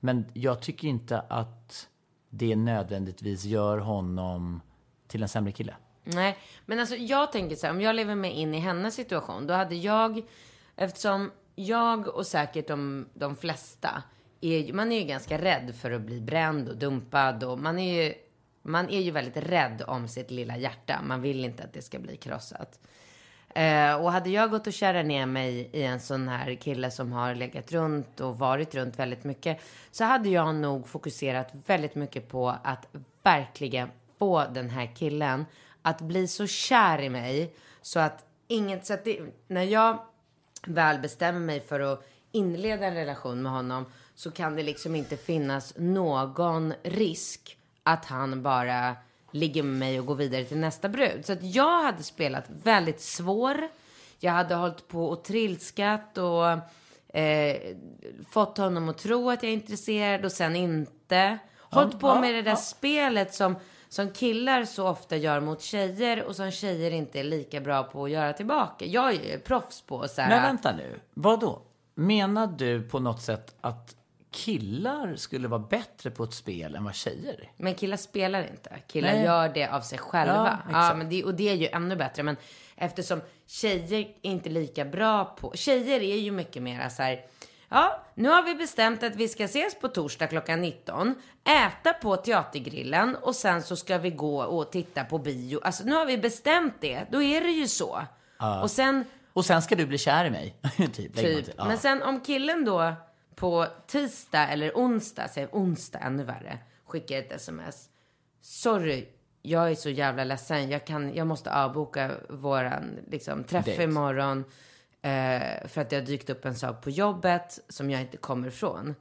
Men jag tycker inte att det nödvändigtvis gör honom till en sämre kille. Nej, men alltså jag tänker så här, om jag lever mig in i hennes situation, då hade jag, eftersom jag och säkert de, de flesta, är, man är ju ganska rädd för att bli bränd och dumpad och man är ju, man är ju väldigt rädd om sitt lilla hjärta. Man vill inte att det ska bli krossat. Eh, och hade jag gått och kärat ner mig i en sån här kille som har legat runt och varit runt väldigt mycket så hade jag nog fokuserat väldigt mycket på att verkligen få den här killen att bli så kär i mig så att inget, så att det, när jag väl bestämmer mig för att inleda en relation med honom så kan det liksom inte finnas någon risk att han bara ligger med mig och går vidare till nästa brud. Så att jag hade spelat väldigt svår. Jag hade hållit på och trilskat och eh, fått honom att tro att jag är intresserad och sen inte. Hållit på med det där spelet som, som killar så ofta gör mot tjejer och som tjejer inte är lika bra på att göra tillbaka. Jag är ju proffs på så här. Men vänta nu, vad då? Menar du på något sätt att killar skulle vara bättre på ett spel än vad tjejer är? Men killar spelar inte. Killar Nej. gör det av sig själva. Ja, Ja, men det, och det är ju ännu bättre. Men eftersom tjejer är inte lika bra på... Tjejer är ju mycket mer så här... Ja, nu har vi bestämt att vi ska ses på torsdag klockan 19, äta på teatergrillen och sen så ska vi gå och titta på bio. Alltså nu har vi bestämt det, då är det ju så. Och sen, Och sen ska du bli kär i mig. typ. typ. Ja. men sen om killen då på tisdag eller onsdag, säg onsdag ännu värre, skickar ett sms. Sorry, jag är så jävla ledsen. Jag, kan, jag måste avboka våran liksom, träff Date. imorgon. Eh, för att det har dykt upp en sak på jobbet som jag inte kommer ifrån.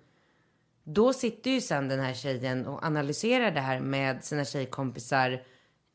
Då sitter ju sen den här tjejen och analyserar det här med sina tjejkompisar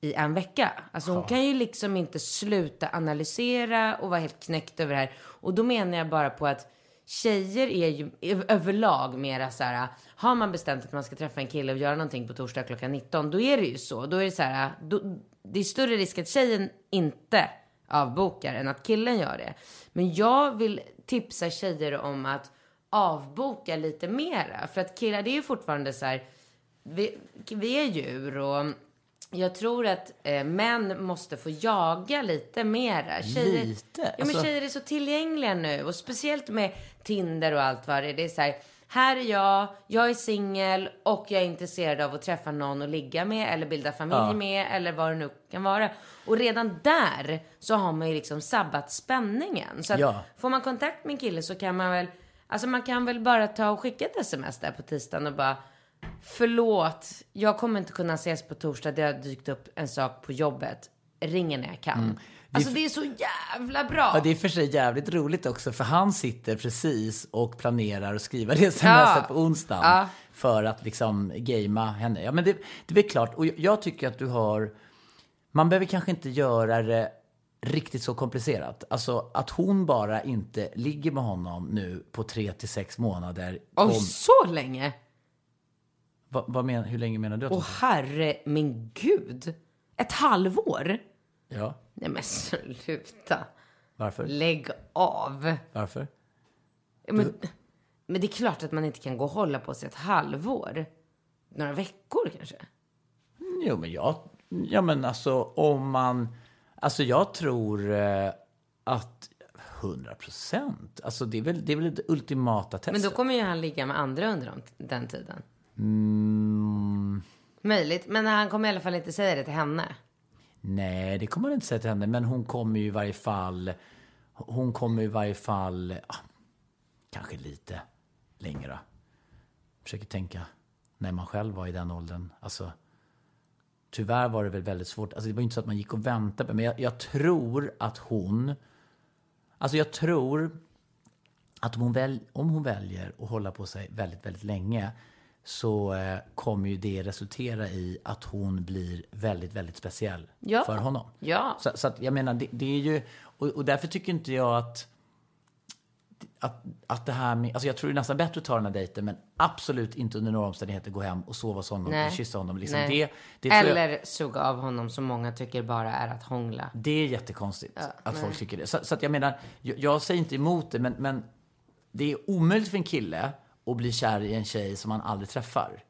i en vecka. Alltså hon kan ju liksom inte sluta analysera och vara helt knäckt över det här. Och då menar jag bara på att tjejer är ju överlag mera så här, har man bestämt att man ska träffa en kille och göra någonting på torsdag klockan 19, då är det ju så. Då är det så här, då, det är större risk att tjejen inte avbokar än att killen gör det. Men jag vill tipsa tjejer om att avboka lite mera. För att killar, det är ju fortfarande så här, vi, vi är djur och jag tror att eh, män måste få jaga lite mera. Tjejer, Lite? Ja, men Alltså- tjejer är så tillgängliga nu och speciellt med Tinder och allt vad det är. Det är så här, här är jag, jag är singel och jag är intresserad av att träffa någon och ligga med eller bilda familj Ja. med eller vad det nu kan vara. Och redan där så har man ju liksom sabbat spänningen. Så att Ja. får man kontakt med en kille så kan man väl, alltså man kan väl bara ta och skicka ett sms där på tisdagen och bara Förlåt, jag kommer inte kunna ses på torsdag. Det har dykt upp en sak på jobbet. Ringer när jag kan. Alltså det är så jävla bra. Ja, det är för sig jävligt roligt också, för han sitter precis och planerar att skriva det smset Ja. på onsdagen. Ja. För att liksom gamea henne. Ja, men det, det är klart. Och jag- tycker att du har... Man behöver kanske inte göra det riktigt så komplicerat. Alltså att hon bara inte ligger med honom nu på tre till sex månader. Oj, Om, så länge? vad, vad men, hur länge menar du Åh herre min gud. Ett halvår? Ja, Nej men sluta. varför? Lägg av. Varför? Men, men det är klart att man inte kan gå och hålla på sig ett halvår. Några veckor kanske. Jo, men jag... Ja, men alltså om man... Alltså jag tror eh, att... 100 procent. Alltså det är väl det, är väl det ultimata testet. Men då kommer ju han ligga med andra under de- den tiden. Mm, Möjligt. Men han kommer i alla fall inte säga det till henne nej, det kommer man inte säga till henne. Men hon kommer ju i varje fall... Hon kommer i varje fall... Ah, kanske lite längre. Försöker tänka när man själv var i den åldern. Alltså, tyvärr var det väl väldigt svårt. Alltså, det var ju inte så att man gick och väntade på Men jag, jag tror att hon... Alltså jag tror att om hon, väl, om hon väljer att hålla på sig väldigt, väldigt länge så eh, kommer ju det resultera i att hon blir väldigt, väldigt speciell Ja. för honom. Ja. Så, så att jag menar, det, det är ju... Och, och därför tycker inte jag att, att, att det här med... Alltså jag tror det är nästan bättre att ta den här dejten men absolut inte under några omständigheter gå hem och sova hos honom Nej. och kyssa honom. Liksom. Nej. Det, det tror jag- Eller suga av honom som många tycker bara är att hångla. det är jättekonstigt att folk tycker det. Så, så att jag menar, jag, jag säger inte emot det, men, men det är omöjligt för en kille att bli kär i en tjej som man aldrig träffar.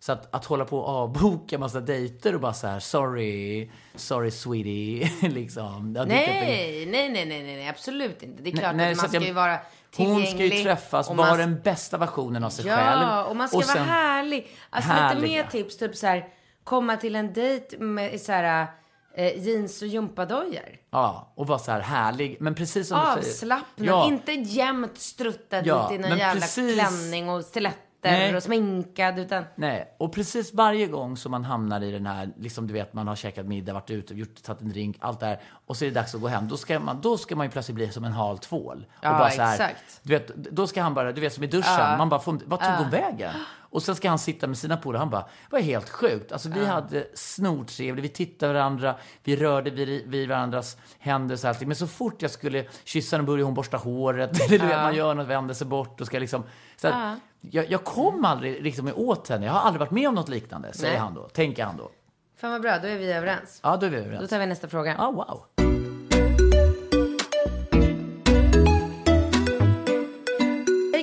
Så att, att hålla på och avboka massa dejter och bara så här, sorry, sorry sweetie, liksom. Ja, Nej, nej, nej, nej, nej, absolut inte. Det är klart nej, att man att jag- ska ju vara Hon tillgänglig. ska ju träffas, och vara man- den bästa versionen av sig själv. Ja, och man ska vara sen- härlig. Alltså Härlig, lite mer ja. tips, typ så här, komma till en dejt med så här, eh, jeans och gympadojor. Ja, och vara så här härlig. Men precis som du säger. Avslappnad, Ja. inte jämt struttad Ja, ut i någon jävla precis- klänning och stiletter Nej. och sminkad, utan Nej, och precis varje gång som man hamnar i den här, liksom du vet, man har käkat middag, varit ute, gjort, tagit en drink, allt det här, och så är det dags att gå hem, då ska man, då ska man ju plötsligt bli som en hal tvål. Och Ja, bara så här, exakt. Du vet, då ska han bara, du vet som i duschen, man bara, får, vad tog hon vägen? Och sen ska han sitta med sina polare, han bara, vad är helt sjukt. Alltså vi hade snortrevligt, vi tittade varandra, vi rörde vid, vid varandras händer och allting. Men så fort jag skulle kyssa henne började hon borsta håret, eller du vet, man gör något, vänder sig bort och ska liksom, så att, jag, jag kom aldrig liksom åt henne, jag har aldrig varit med om något liknande, säger Nej. han då, tänker han då. fan vad bra, då är vi överens. Ja, då är vi Då överens. tar vi nästa fråga. Ja, wow.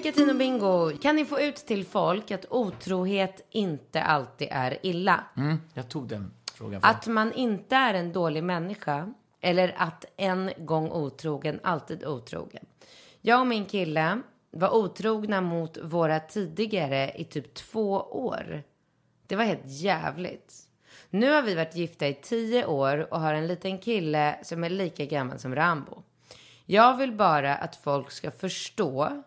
Katrin och Bingo! Kan ni få ut till folk att otrohet inte alltid är illa? Mm, jag tog den frågan. För. Att man inte är en dålig människa. Eller att en gång otrogen, alltid otrogen. Jag och min kille var otrogna mot våra tidigare i typ två år. Det var helt jävligt. Nu har vi varit gifta i tio år och har en liten kille som är lika gammal som Rambo. Jag vill bara att folk ska förstå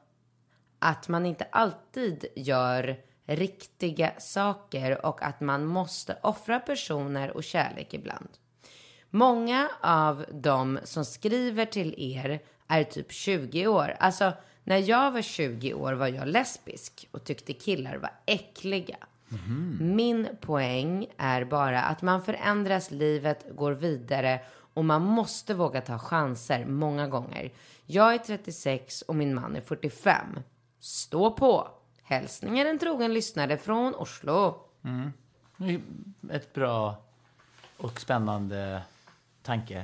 att man inte alltid gör riktiga saker och att man måste offra personer och kärlek ibland. Många av dem som skriver till er är typ 20 år. Alltså, när jag var 20 år var jag lesbisk och tyckte killar var äckliga. Min poäng är bara att man förändras, livet går vidare och man måste våga ta chanser många gånger. Jag är 36 och min man är 45. Stå på! Hälsningar en trogen lyssnare från Oslo. Är Ett bra och spännande tanke.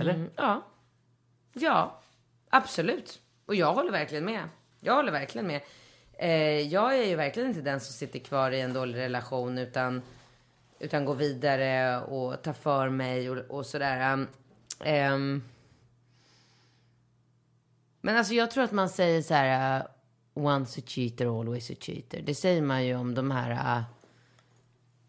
Eller? Ja. Ja, absolut. Och jag håller verkligen med. Jag håller verkligen med. Eh, jag är ju verkligen inte den som sitter kvar i en dålig relation utan, utan går vidare och tar för mig och, och sådär. Eh, men alltså jag tror att man säger så här, uh, once a cheater, always a cheater. Det säger man ju om de här uh,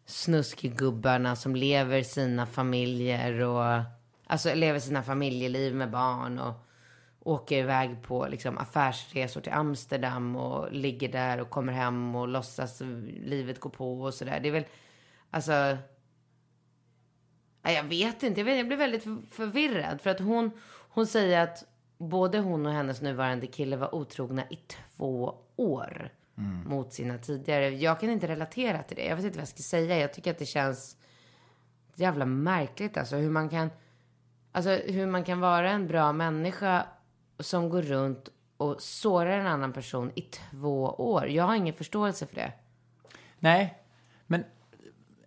snuskgubbarna som lever sina familjer och alltså lever sina familjeliv med barn och åker iväg på liksom, affärsresor till Amsterdam och ligger där och kommer hem och låtsas livet går på och sådär. Det är väl, alltså. Jag vet inte, jag, vet, jag blir väldigt för- förvirrad för att hon, hon säger att både hon och hennes nuvarande kille var otrogna i två år mot sina tidigare. Jag kan inte relatera till det. Jag vet inte vad jag ska säga. Jag tycker att det känns jävla märkligt alltså hur man kan Alltså hur man kan vara en bra människa som går runt och sårar en annan person i två år. Jag har ingen förståelse för det. Nej, men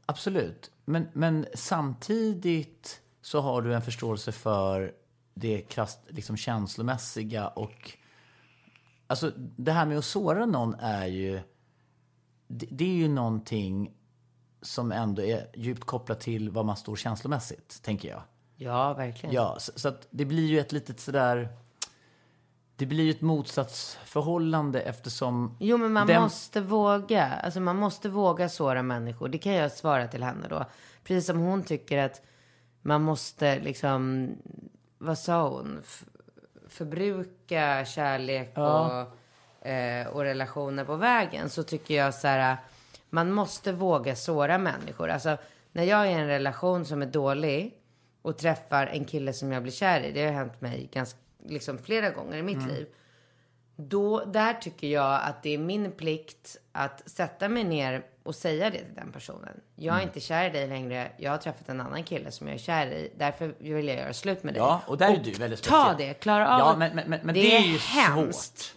absolut. Men, men samtidigt så har du en förståelse för det krasst liksom känslomässiga och... Alltså det här med att såra någon är ju... Det, det är ju någonting som ändå är djupt kopplat till vad man står känslomässigt, tänker jag. Ja, verkligen. Ja, så, så att det blir ju ett litet sådär... Det blir ju ett motsatsförhållande eftersom... Jo, men man den- måste våga. Alltså man måste våga såra människor. Det kan jag svara till henne då. Precis som hon tycker att man måste liksom, vad sa hon? F- förbruka kärlek Ja. och, eh, och relationer på vägen. Så tycker jag så här, man måste våga såra människor. Alltså när jag är i en relation som är dålig och träffar en kille som jag blir kär i. Det har hänt mig ganska, liksom flera gånger i mitt liv. Då, där tycker jag att det är min plikt att sätta mig ner och säga det till den personen. Jag är inte kär i dig längre. Jag har träffat en annan kille som jag är kär i. Därför vill jag göra slut med dig. Ja, och där är du väldigt Ta speciell. det, klara av Ja, det. men, men, men, Det det, är ju hemskt. svårt.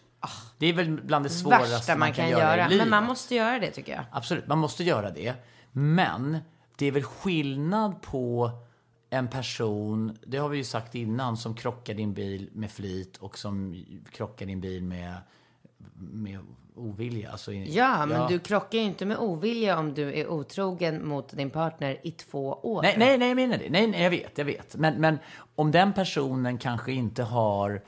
Det är väl bland det svåraste Värsta man kan göra. i livet. Men man måste göra det tycker jag. Absolut, man måste göra det. Men det är väl skillnad på en person, det har vi ju sagt innan, som krockar din bil med flit och som krockar din bil med, med ovilja. Alltså, i- Ja, men du krockar ju inte med ovilja om du är otrogen mot din partner i två år. Nej, nej, nej, jag menar det. Nej, nej, jag vet, jag vet. Men, men om den personen kanske inte har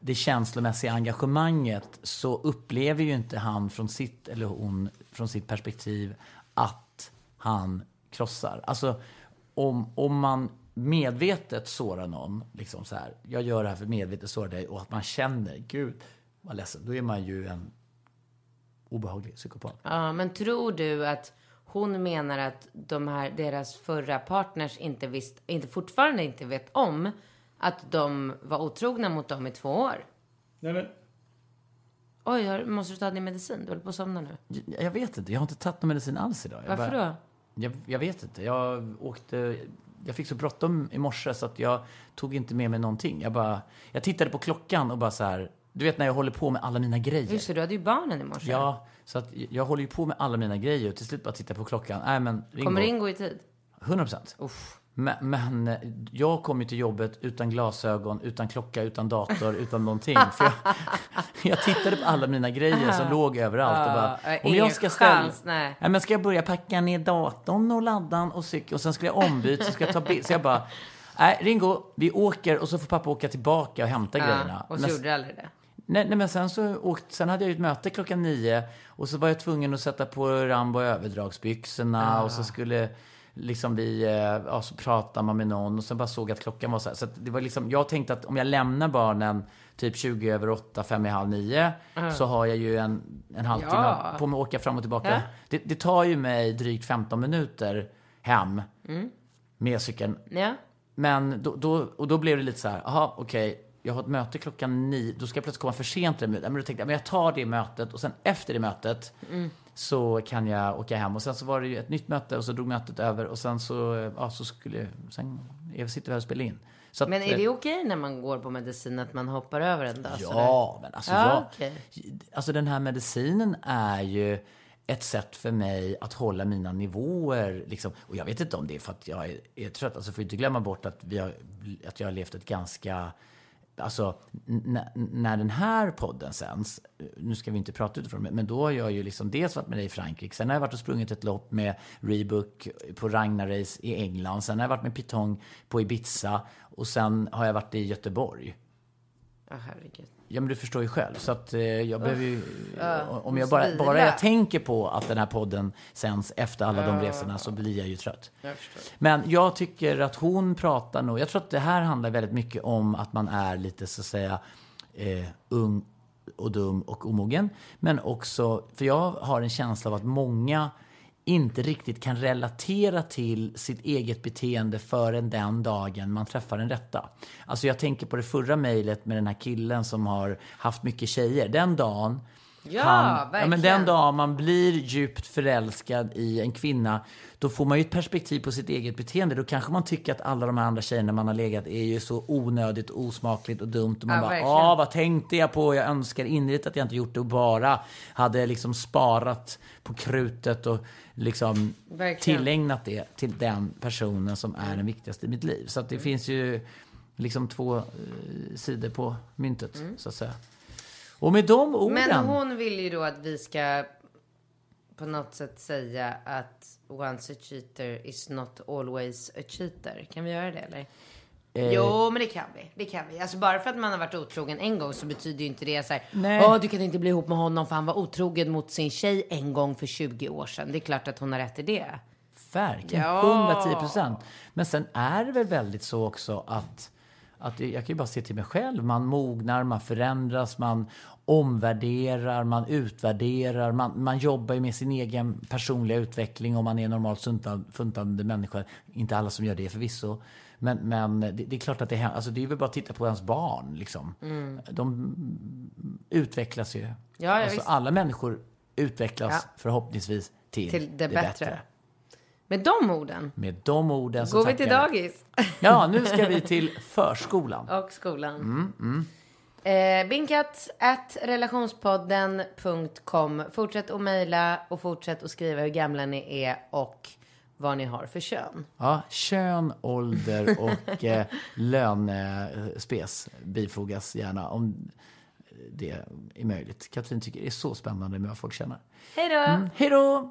det känslomässiga engagemanget så upplever ju inte han från sitt, eller hon, från sitt perspektiv att han krossar. Alltså, om, om man medvetet sårar någon, liksom så här, jag gör det här för medvetet såra dig och att man känner, gud vad ledsen, då är man ju en obehaglig psykopat. Ja, men tror du att hon menar att de här, deras förra partners inte visst, inte fortfarande inte vet om att de var otrogna mot dem i två år? Nej, men... Oj, måste du ta din medicin? Du håller på att somna nu. Jag vet inte, jag har inte tagit någon medicin alls idag. Jag Varför bara- då? Jag, jag vet inte. Jag åkte... Jag fick så bråttom i morse så att jag tog inte med mig någonting. Jag bara... Jag tittade på klockan och bara så här... Du vet när jag håller på med alla mina grejer. Just det, du hade ju barnen i morse. Ja, så att jag håller ju på med alla mina grejer och till slut bara tittar på klockan. Nej men Ringo. Kommer Ringo i tid? 100 procent. Men, men eh, jag kom ju till jobbet utan glasögon, utan klocka, utan dator, utan någonting. För jag, jag tittade på alla mina grejer som låg överallt. Och bara, om jag ska ställa, nej. men ska jag börja packa ner datorn och laddan och cykeln och sen ska jag ombyta, så ska jag ta bild. Så jag bara, nej Ringo, vi åker och så får pappa åka tillbaka och hämta grejerna. Ja, och så Men- gjorde du aldrig det. Nej, nej men sen så åkt, sen hade jag ju ett möte klockan nio och så var jag tvungen att sätta på Rambo överdragsbyxorna Ah. och så skulle liksom vi, eh, ja så pratar man med någon och sen bara såg att klockan var så här. Så att det var liksom, jag tänkte att om jag lämnar barnen typ 20 över 8, 5 i halv 9 så har jag ju en, en halvtimme. Ja. på mig att åka fram och tillbaka. Ja. Det, det tar ju mig drygt 15 minuter hem Mm. med cykeln. Ja. Men då, då, och då blev det lite så här, aha, okej, jag har ett möte klockan nio, då ska jag plötsligt komma för sent till det mötet. Men då tänkte jag, men jag tar det mötet och sen efter det mötet så kan jag åka hem. Och sen så var det ju ett nytt möte och så drog mötet över och sen så, ja, så skulle, sen, jag sitter här och spelar in. Att, Men är eh, det okej när man går på medicin att man hoppar över en dag? sådär? Ja, men alltså, Ja, jag, okej. alltså den här medicinen är ju ett sätt för mig att hålla mina nivåer. Liksom. Och jag vet inte om det är för att jag är, är trött. Alltså, får inte glömma bort att, vi har, att jag har levt ett ganska... Alltså, när den här podden sänds, eh, nu ska vi inte prata utifrån men då har jag ju liksom dels varit med dig i Frankrike, sen har jag varit och sprungit ett lopp med Rebook på Ragnarace i England, sen har jag varit med Pitong på Ibiza och sen har jag varit i Göteborg. Ja, herregud. Ja, men du förstår ju själv. Så att eh, jag behöver ju... om jag bara, bara jag tänker på att den här podden sänds efter alla de resorna så blir jag ju trött. Jag. Men jag tycker att hon pratar nog... Jag tror att det här handlar väldigt mycket om att man är lite så att säga eh, ung och dum och omogen. Men också, för jag har en känsla av att många inte riktigt kan relatera till sitt eget beteende förrän den dagen man träffar den rätta. Alltså jag tänker på det förra mejlet med den här killen som har haft mycket tjejer. Den dagen Ja, ja, men verkligen. den dag man blir djupt förälskad i en kvinna, då får man ju ett perspektiv på sitt eget beteende. Då kanske man tycker att alla de här andra tjejerna man har legat är ju så onödigt, osmakligt och dumt. Och man Ja, bara, verkligen. ah vad tänkte jag på? Jag önskar innerligt att jag inte gjort det och bara hade liksom sparat på krutet och liksom Verkligen. tillägnat det till den personen som är den viktigaste i mitt liv. Så att det finns ju liksom två eh, sidor på myntet, så att säga. Och med de orden... Men hon vill ju då att vi ska på något sätt säga att once a cheater is not always a cheater. Kan vi göra det eller? Eh, Jo, men det kan vi. Det kan vi. Alltså bara för att man har varit otrogen en gång så betyder ju inte det så här. Åh, du kan inte bli ihop med honom för han var otrogen mot sin tjej en gång för 20 år sedan. Det är klart att hon har rätt i det. Verkligen, Ja. 110 procent. Men sen är det väl väldigt så också att, att det- jag kan ju bara se till mig själv. Man mognar, man förändras, man omvärderar, man utvärderar. Man, man jobbar ju med sin egen personliga utveckling om man är normalt funtande människa. Inte alla som gör det förvisso. Men, men det, det är klart att det händer. Alltså det är väl bara att titta på ens barn. Liksom. De utvecklas ju. Mm. Ja, alltså, alla människor utvecklas Ja. förhoppningsvis till, Till det bättre. Med de orden med de orden så går vi till jag. dagis. Ja, nu ska vi till förskolan. Och skolan. Mm, Eh, Binkat at relationspodden.com. Fortsätt att mejla och fortsätt att skriva hur gamla ni är och vad ni har för kön. Ja, kön, ålder och eh, lönespes bifogas gärna om det är möjligt. Katrin tycker det är så spännande med vad folk känner. Hej då! Mm, hej då!